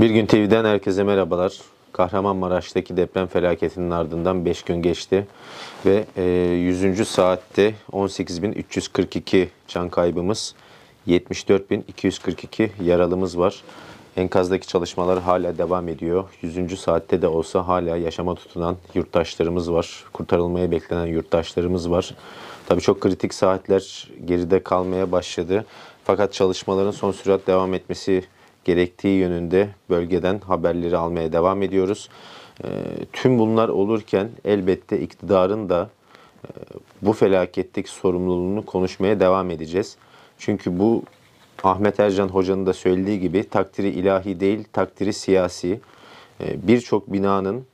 Bir gün TV'den herkese merhabalar. Kahramanmaraş'taki deprem felaketinin ardından 5 gün geçti ve e, 100. saatte 18.342 can kaybımız, 74.242 yaralımız var. Enkazdaki çalışmalar hala devam ediyor. 100. saatte de olsa hala yaşama tutunan yurttaşlarımız var. Kurtarılmaya beklenen yurttaşlarımız var. Tabii çok kritik saatler geride kalmaya başladı. Fakat çalışmaların son sürat devam etmesi gerektiği yönünde bölgeden haberleri almaya devam ediyoruz. Ee, Tüm bunlar olurken elbette iktidarın da e, bu felaketteki sorumluluğunu konuşmaya devam edeceğiz. Çünkü bu Ahmet Ercan Hoca'nın da söylediği gibi takdiri ilahi değil, takdiri siyasi. Ee, Birçok binanın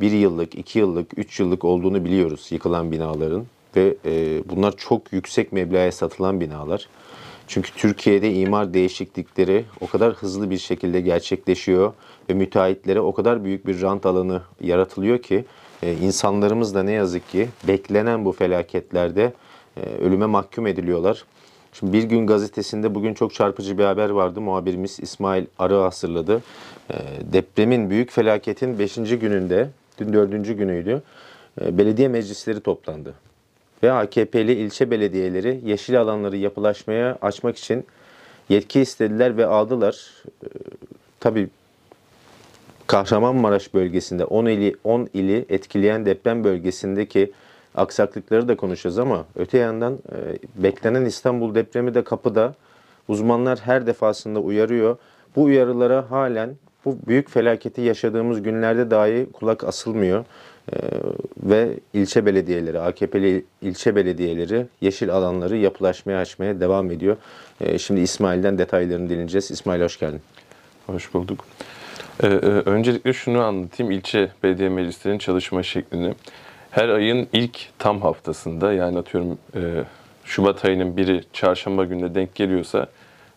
bir yıllık, iki yıllık, üç yıllık olduğunu biliyoruz yıkılan binaların. Ve e, bunlar çok yüksek meblağa satılan binalar. Çünkü Türkiye'de imar değişiklikleri o kadar hızlı bir şekilde gerçekleşiyor ve müteahhitlere o kadar büyük bir rant alanı yaratılıyor ki e, insanlarımız da ne yazık ki beklenen bu felaketlerde e, ölüme mahkum ediliyorlar. Şimdi Bir Gün gazetesinde bugün çok çarpıcı bir haber vardı. Muhabirimiz İsmail Arı hazırladı. E, Depremin büyük felaketin 5. gününde, dün 4. günüydü, belediye meclisleri toplandı ve AKP'li ilçe belediyeleri yeşil alanları yapılaşmaya açmak için yetki istediler ve aldılar. Ee, tabii Kahramanmaraş bölgesinde 10 ili 10 ili etkileyen deprem bölgesindeki aksaklıkları da konuşacağız ama öte yandan e, beklenen İstanbul depremi de kapıda. Uzmanlar her defasında uyarıyor. Bu uyarılara halen bu büyük felaketi yaşadığımız günlerde dahi kulak asılmıyor. Ee, ve ilçe belediyeleri, AKP'li ilçe belediyeleri yeşil alanları yapılaşmaya açmaya devam ediyor. Ee, şimdi İsmail'den detaylarını dinleyeceğiz. İsmail hoş geldin. Hoş bulduk. Ee, e, öncelikle şunu anlatayım. İlçe belediye meclislerinin çalışma şeklini. Her ayın ilk tam haftasında yani atıyorum e, Şubat ayının biri çarşamba gününe denk geliyorsa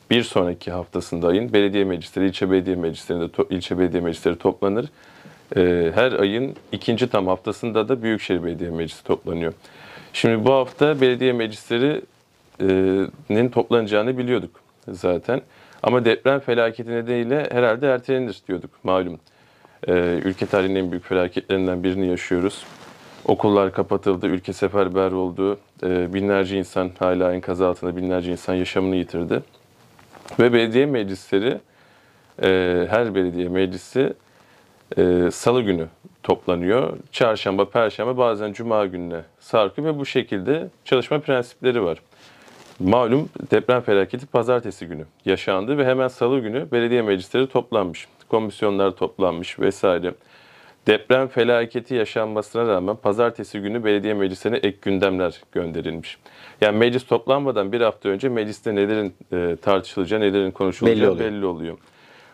bir sonraki haftasında ayın belediye meclisleri, ilçe belediye meclislerinde ilçe belediye meclisleri toplanır. Ee, her ayın ikinci tam haftasında da Büyükşehir Belediye Meclisi toplanıyor. Şimdi bu hafta belediye meclislerinin toplanacağını biliyorduk zaten. Ama deprem felaketi nedeniyle herhalde ertelenir diyorduk malum. Ee, ülke tarihinin en büyük felaketlerinden birini yaşıyoruz. Okullar kapatıldı, ülke seferber oldu. Ee, binlerce insan hala enkaz altında binlerce insan yaşamını yitirdi. Ve belediye meclisleri, e, her belediye meclisi e, salı günü toplanıyor. Çarşamba, perşembe bazen cuma gününe sarkıyor ve bu şekilde çalışma prensipleri var. Malum deprem felaketi pazartesi günü yaşandı ve hemen salı günü belediye meclisleri toplanmış. Komisyonlar toplanmış vesaire. Deprem felaketi yaşanmasına rağmen pazartesi günü belediye meclislerine ek gündemler gönderilmiş. Yani meclis toplanmadan bir hafta önce mecliste nelerin e, tartışılacağı, nelerin konuşulacağı Belli belli oluyor. oluyor.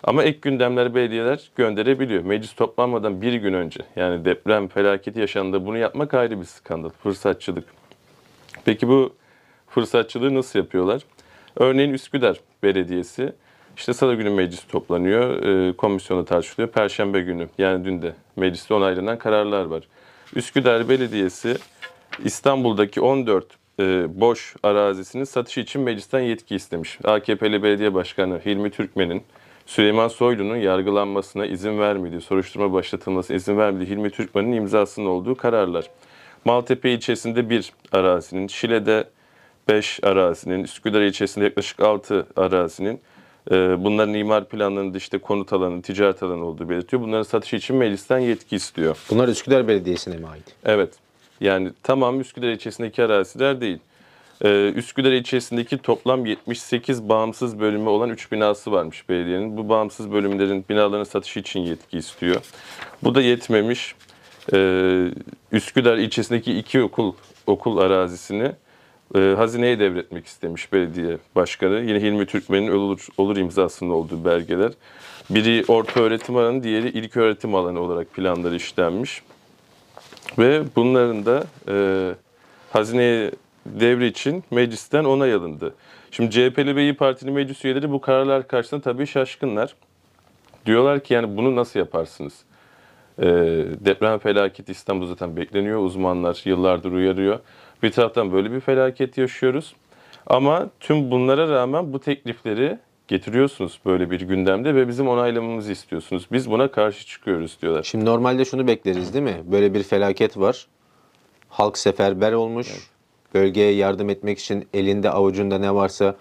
Ama ek gündemleri belediyeler gönderebiliyor. Meclis toplanmadan bir gün önce yani deprem felaketi yaşandığında bunu yapmak ayrı bir skandal, fırsatçılık. Peki bu fırsatçılığı nasıl yapıyorlar? Örneğin Üsküdar Belediyesi işte salı günü meclis toplanıyor, e, komisyonu tartışılıyor. Perşembe günü yani dün de mecliste onaylanan kararlar var. Üsküdar Belediyesi İstanbul'daki 14 e, boş arazisinin satışı için meclisten yetki istemiş. AKP'li belediye başkanı Hilmi Türkmen'in Süleyman Soylu'nun yargılanmasına izin vermediği, soruşturma başlatılmasına izin vermediği Hilmi Türkmen'in imzasının olduğu kararlar. Maltepe ilçesinde bir arazinin, Şile'de 5 arazinin, Üsküdar ilçesinde yaklaşık 6 arazinin bunların imar planlarında işte konut alanı, ticaret alanı olduğu belirtiyor. Bunların satışı için meclisten yetki istiyor. Bunlar Üsküdar Belediyesi'ne mi ait? Evet. Yani tamam Üsküdar ilçesindeki araziler değil. Ee, Üsküdar ilçesindeki toplam 78 bağımsız bölümü olan 3 binası varmış belediyenin. Bu bağımsız bölümlerin binaların satışı için yetki istiyor. Bu da yetmemiş. Ee, Üsküdar ilçesindeki iki okul okul arazisini e, hazineye devretmek istemiş belediye başkanı. Yine Hilmi Türkmen'in olur, olur imzasının olduğu belgeler. Biri orta öğretim alanı, diğeri ilk öğretim alanı olarak planları işlenmiş. Ve bunların da e, hazineye devri için meclisten onay alındı. Şimdi CHP'li ve İYİ Partili meclis üyeleri bu kararlar karşısında tabii şaşkınlar. Diyorlar ki yani bunu nasıl yaparsınız? E, deprem felaketi İstanbul'da zaten bekleniyor. Uzmanlar yıllardır uyarıyor. Bir taraftan böyle bir felaket yaşıyoruz. Ama tüm bunlara rağmen bu teklifleri getiriyorsunuz böyle bir gündemde ve bizim onaylamamızı istiyorsunuz. Biz buna karşı çıkıyoruz diyorlar. Şimdi normalde şunu bekleriz değil mi? Böyle bir felaket var. Halk seferber olmuş. Bölgeye yardım etmek için elinde avucunda ne varsa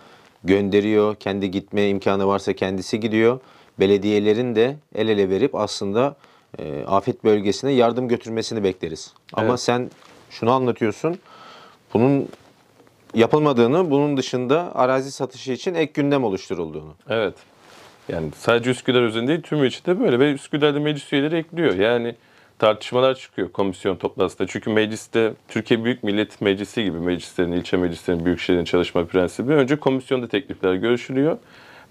gönderiyor. Kendi gitme imkanı varsa kendisi gidiyor. Belediyelerin de el ele verip aslında e, afet bölgesine yardım götürmesini bekleriz. Ama Evet. sen şunu anlatıyorsun. Bunun yapılmadığını, bunun dışında arazi satışı için ek gündem oluşturulduğunu. Evet. Yani sadece Üsküdar özelinde değil tüm ilçede böyle ve Üsküdar'da meclis üyeleri ekliyor. Yani tartışmalar çıkıyor komisyon toplantısında. Çünkü mecliste Türkiye Büyük Millet Meclisi gibi meclislerin, ilçe meclislerin, büyükşehirin çalışma prensibi önce komisyonda teklifler görüşülüyor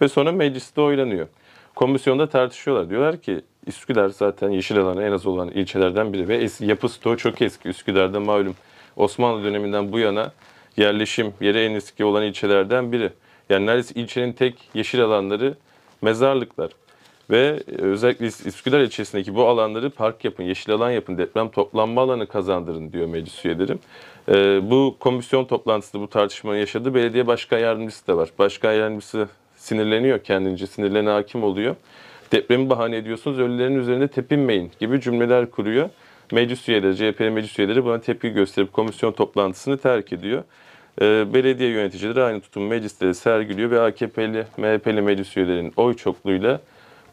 ve sonra mecliste oylanıyor. Komisyonda tartışıyorlar. Diyorlar ki Üsküdar zaten yeşil alanı en az olan ilçelerden biri ve yapı stoğu çok eski. Üsküdar'da malum Osmanlı döneminden bu yana yerleşim yeri en eski olan ilçelerden biri. Yani neredeyse ilçenin tek yeşil alanları mezarlıklar. Ve özellikle Üs- Üsküdar ilçesindeki bu alanları park yapın, yeşil alan yapın, deprem toplanma alanı kazandırın diyor meclis üyelerim. Ee, bu komisyon toplantısında bu tartışmayı yaşadı. Belediye başkan yardımcısı da var. Başkan yardımcısı sinirleniyor kendince, sinirlerine hakim oluyor. Depremi bahane ediyorsunuz, ölülerin üzerinde tepinmeyin gibi cümleler kuruyor. Meclis üyeleri, CHP'li meclis üyeleri buna tepki gösterip komisyon toplantısını terk ediyor. Ee, belediye yöneticileri aynı tutumu mecliste sergiliyor ve AKP'li, MHP'li meclis üyelerinin oy çokluğuyla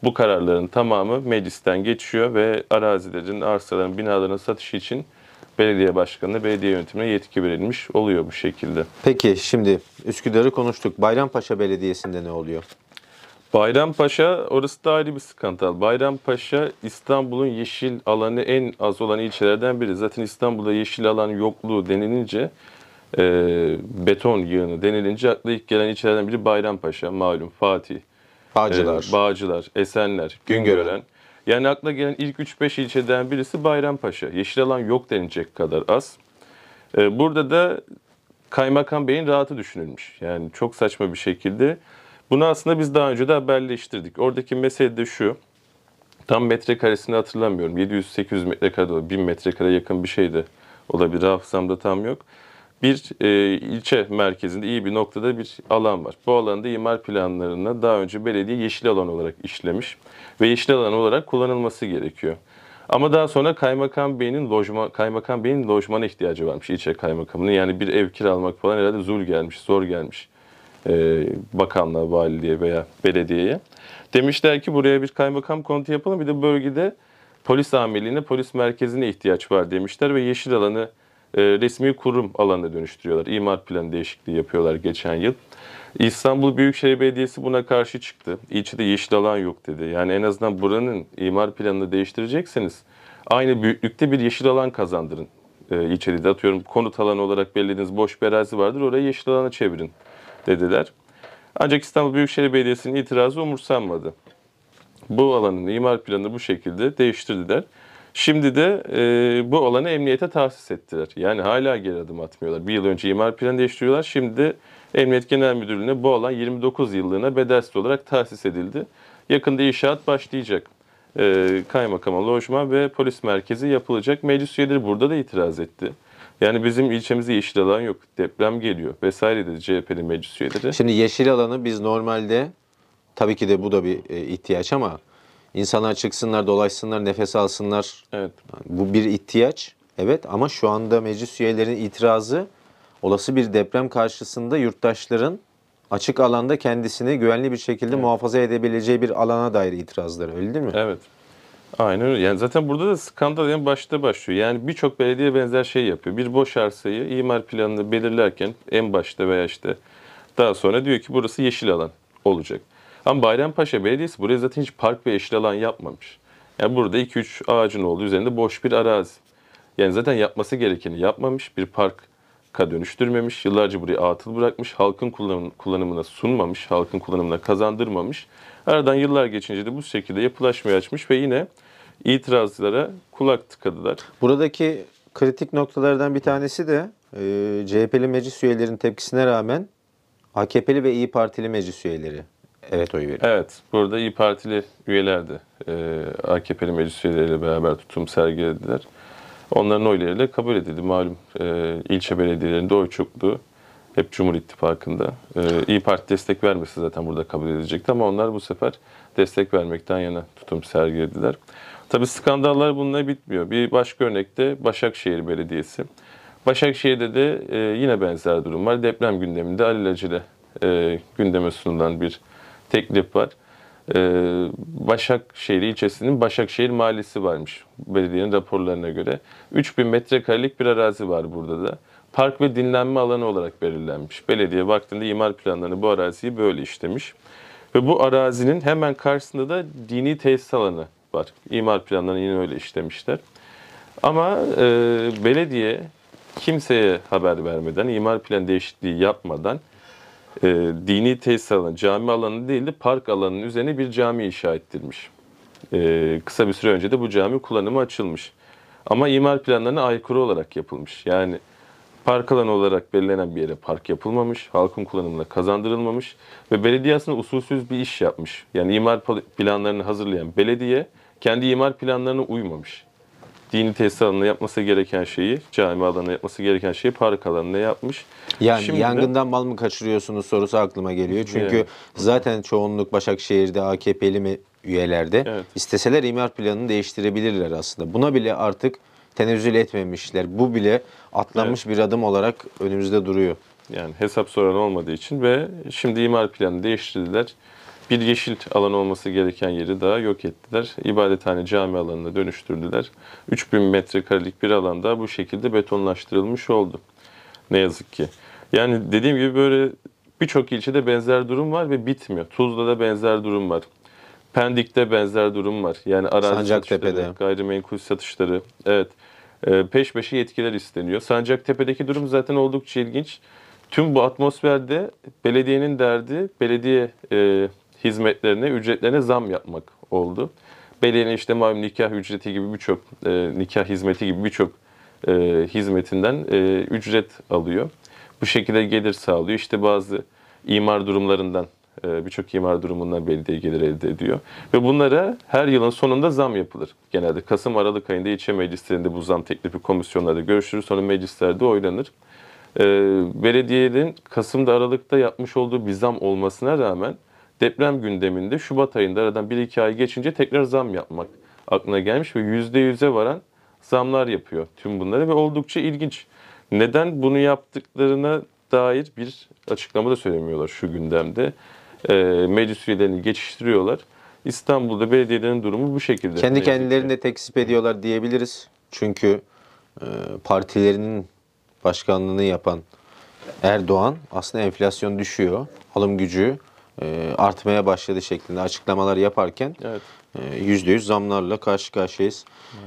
bu kararların tamamı meclisten geçiyor ve arazilerin, arsaların, binaların satışı için belediye başkanına, belediye yönetimine yetki verilmiş oluyor bu şekilde. Peki şimdi Üsküdar'ı konuştuk. Bayrampaşa Belediyesi'nde ne oluyor? Bayrampaşa orası da ayrı bir skandal. Bayrampaşa İstanbul'un yeşil alanı en az olan ilçelerden biri. Zaten İstanbul'da yeşil alan yokluğu denilince e, beton yığını denilince akla ilk gelen ilçelerden biri Bayrampaşa malum Fatih. Bağcılar. e, Bağcılar, Esenler, Güngören. Güngören. Yani akla gelen ilk 3-5 ilçeden birisi Bayrampaşa. Yeşil alan yok denilecek kadar az. E, burada da Kaymakam Bey'in rahatı düşünülmüş. Yani çok saçma bir şekilde. Bunu aslında biz daha önce de haberleştirdik. Oradaki mesele de şu. Tam metrekaresini hatırlamıyorum. 700-800 metrekare, de- 1000 metrekare yakın bir şeydi. Olabilir hafızamda tam yok. Bir e, ilçe merkezinde iyi bir noktada bir alan var. Bu alanda imar planlarına daha önce belediye yeşil alan olarak işlemiş ve yeşil alan olarak kullanılması gerekiyor. Ama daha sonra Kaymakam Bey'in lojman Kaymakam Bey'in lojmana ihtiyacı varmış ilçe kaymakamının. Yani bir ev kiralamak falan herhalde zul gelmiş, zor gelmiş bakanlığa, valiliğe veya belediyeye. Demişler ki buraya bir kaymakam konutu yapalım. Bir de bölgede polis amirliğine, polis merkezine ihtiyaç var demişler ve yeşil alanı e, resmi kurum alanına dönüştürüyorlar. İmar planı değişikliği yapıyorlar geçen yıl. İstanbul Büyükşehir Belediyesi buna karşı çıktı. İlçede yeşil alan yok dedi. Yani en azından buranın imar planını değiştirecekseniz aynı büyüklükte bir yeşil alan kazandırın. E, ilçede de atıyorum konut alanı olarak belirlediğiniz boş bir arazi vardır. Orayı yeşil alana çevirin dediler. Ancak İstanbul Büyükşehir Belediyesi'nin itirazı umursanmadı. Bu alanın imar planını bu şekilde değiştirdiler. Şimdi de e, bu alanı emniyete tahsis ettiler. Yani hala geri adım atmıyorlar. Bir yıl önce imar planı değiştiriyorlar. Şimdi de Emniyet Genel Müdürlüğü'ne bu alan 29 yıllığına bedelsiz olarak tahsis edildi. Yakında inşaat başlayacak. E, kaymakama, lojman ve polis merkezi yapılacak. Meclis üyeleri burada da itiraz etti. Yani bizim ilçemizde yeşil alan yok. Deprem geliyor vesaire dedi CHP'li meclis üyeleri. Şimdi yeşil alanı biz normalde tabii ki de bu da bir e, ihtiyaç ama insanlar çıksınlar, dolaşsınlar, nefes alsınlar. Evet. Bu bir ihtiyaç. Evet ama şu anda meclis üyelerinin itirazı olası bir deprem karşısında yurttaşların açık alanda kendisini güvenli bir şekilde muhafaza edebileceği bir alana dair itirazları öyle değil mi? Evet. Aynen öyle. Yani zaten burada da skandal en başta başlıyor. Yani birçok belediye benzer şey yapıyor. Bir boş arsayı imar planını belirlerken en başta veya işte daha sonra diyor ki burası yeşil alan olacak. Ama Bayrampaşa Belediyesi buraya zaten hiç park ve yeşil alan yapmamış. Yani burada 2-3 ağacın olduğu üzerinde boş bir arazi. Yani zaten yapması gerekeni yapmamış. Bir parka dönüştürmemiş. Yıllarca burayı atıl bırakmış. Halkın kullanım- kullanımına sunmamış. Halkın kullanımına kazandırmamış. Aradan yıllar geçince de bu şekilde yapılaşmayı açmış ve yine itirazlara kulak tıkadılar. Buradaki kritik noktalardan bir tanesi de e, CHP'li meclis üyelerinin tepkisine rağmen AKP'li ve İyi Partili meclis üyeleri evet oy veriyor. Evet, burada İyi Partili üyeler de e, AKP'li meclis üyeleriyle beraber tutum sergilediler. Onların oylarıyla kabul edildi. Malum e, ilçe belediyelerinde oy çokluğu Hep Cumhur İttifakı'nda. Ee, İyi Parti destek vermesi zaten burada kabul edilecekti ama onlar bu sefer destek vermekten yana tutum sergilediler. Tabii skandallar bununla bitmiyor. Bir başka örnekte Başakşehir Belediyesi. Başakşehir'de de e, yine benzer durum var. Deprem gündeminde alelacele e, gündeme sunulan bir teklif var. E, Başakşehir ilçesinin Başakşehir Mahallesi varmış belediyenin raporlarına göre. 3000 metrekarelik bir arazi var burada da. Park ve dinlenme alanı olarak belirlenmiş. Belediye vaktinde imar planlarını bu araziyi böyle işlemiş. Ve bu arazinin hemen karşısında da dini tesis alanı var. İmar planlarını yine öyle işlemişler. Ama e, belediye kimseye haber vermeden, imar plan değişikliği yapmadan e, dini tesis alanı, cami alanı değil de park alanının üzerine bir cami inşa ettirmiş. E, kısa bir süre önce de bu cami kullanıma açılmış. Ama imar planlarına aykırı olarak yapılmış. Yani park alanı olarak belirlenen bir yere park yapılmamış, halkın kullanımına kazandırılmamış ve belediye aslında usulsüz bir iş yapmış. Yani imar pl- planlarını hazırlayan belediye kendi imar planlarına uymamış. Dini tesis alanına yapması gereken şeyi, cami alanına yapması gereken şeyi park alanına yapmış. Yani Şimdi de- yangından mal mı kaçırıyorsunuz sorusu aklıma geliyor. Çünkü Evet. zaten çoğunluk Başakşehir'de AKP'li mi üyelerde. Evet. İsteseler imar planını değiştirebilirler aslında. Buna bile artık tenezzül etmemişler. Bu bile atlanmış bir adım olarak önümüzde duruyor. Yani hesap soran olmadığı için ve şimdi imar planını değiştirdiler. Bir yeşil alan olması gereken yeri daha yok ettiler. İbadethane cami alanına dönüştürdüler. 3000 metrekarelik bir alanda bu şekilde betonlaştırılmış oldu. Ne yazık ki. Yani dediğim gibi böyle birçok ilçede benzer durum var ve bitmiyor. Tuzla'da benzer durum var. Pendik'te benzer durum var. Yani arazi Sancaktepe'de. satışları, gayrimenkul satışları. Evet. Ee, peş peşe yetkiler isteniyor. Sancaktepe'deki durum zaten oldukça ilginç. Tüm bu atmosferde belediyenin derdi belediye e, hizmetlerine, ücretlerine zam yapmak oldu. Belediyenin işte malum nikah ücreti gibi birçok e, nikah hizmeti gibi birçok e, hizmetinden e, ücret alıyor. Bu şekilde gelir sağlıyor. İşte bazı imar durumlarından e, birçok imar durumundan belediye gelir elde ediyor. Ve bunlara her yılın sonunda zam yapılır. Genelde Kasım Aralık ayında ilçe meclislerinde bu zam teklifi komisyonlarda görüşülür. Sonra meclislerde oylanır. E, belediyenin Kasım'da Aralık'ta yapmış olduğu bir zam olmasına rağmen deprem gündeminde Şubat ayında aradan 1-2 ay geçince tekrar zam yapmak aklına gelmiş ve %100'e varan zamlar yapıyor tüm bunları ve oldukça ilginç. Neden bunu yaptıklarına dair bir açıklama da söylemiyorlar şu gündemde. E, meclis üyelerini geçiştiriyorlar. İstanbul'da belediyelerin durumu bu şekilde. Kendi kendilerini de tekzip ediyorlar diyebiliriz. Çünkü e, partilerinin başkanlığını yapan Erdoğan aslında enflasyon düşüyor. Alım gücü e, artmaya başladı şeklinde açıklamalar yaparken Evet. e, %100 zamlarla karşı karşıyayız.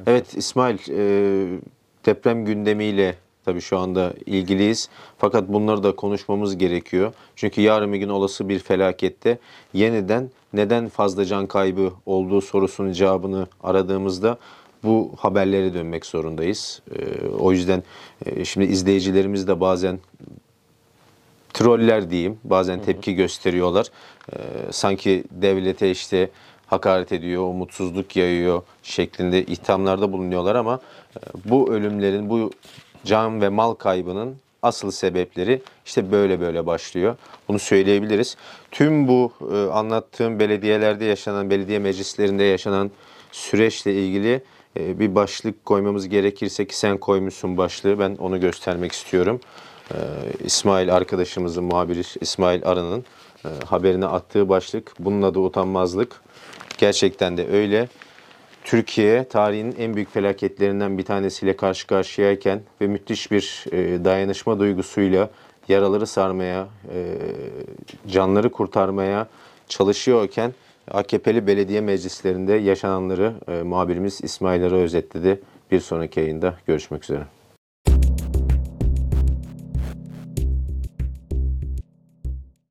Evet İsmail e, deprem gündemiyle tabii şu anda ilgiliyiz. Fakat bunları da konuşmamız gerekiyor. Çünkü yarın bir gün olası bir felakette yeniden neden fazla can kaybı olduğu sorusunun cevabını aradığımızda bu haberlere dönmek zorundayız. E, o yüzden e, şimdi izleyicilerimiz de bazen troller diyeyim. Bazen tepki gösteriyorlar. Ee, sanki devlete işte hakaret ediyor, umutsuzluk yayıyor şeklinde ithamlarda bulunuyorlar ama e, bu ölümlerin, bu can ve mal kaybının asıl sebepleri işte böyle böyle başlıyor. Bunu söyleyebiliriz. Tüm bu e, anlattığım belediyelerde yaşanan, belediye meclislerinde yaşanan süreçle ilgili e, bir başlık koymamız gerekirse ki sen koymuşsun başlığı ben onu göstermek istiyorum. Ee, İsmail arkadaşımızın muhabiri İsmail Arı'nın e, haberine attığı başlık bunun adı utanmazlık. Gerçekten de öyle. Türkiye tarihinin en büyük felaketlerinden bir tanesiyle karşı karşıyayken ve müthiş bir e, dayanışma duygusuyla yaraları sarmaya, e, canları kurtarmaya çalışıyorken AKP'li belediye meclislerinde yaşananları e, muhabirimiz İsmail Arı özetledi. Bir sonraki yayında görüşmek üzere.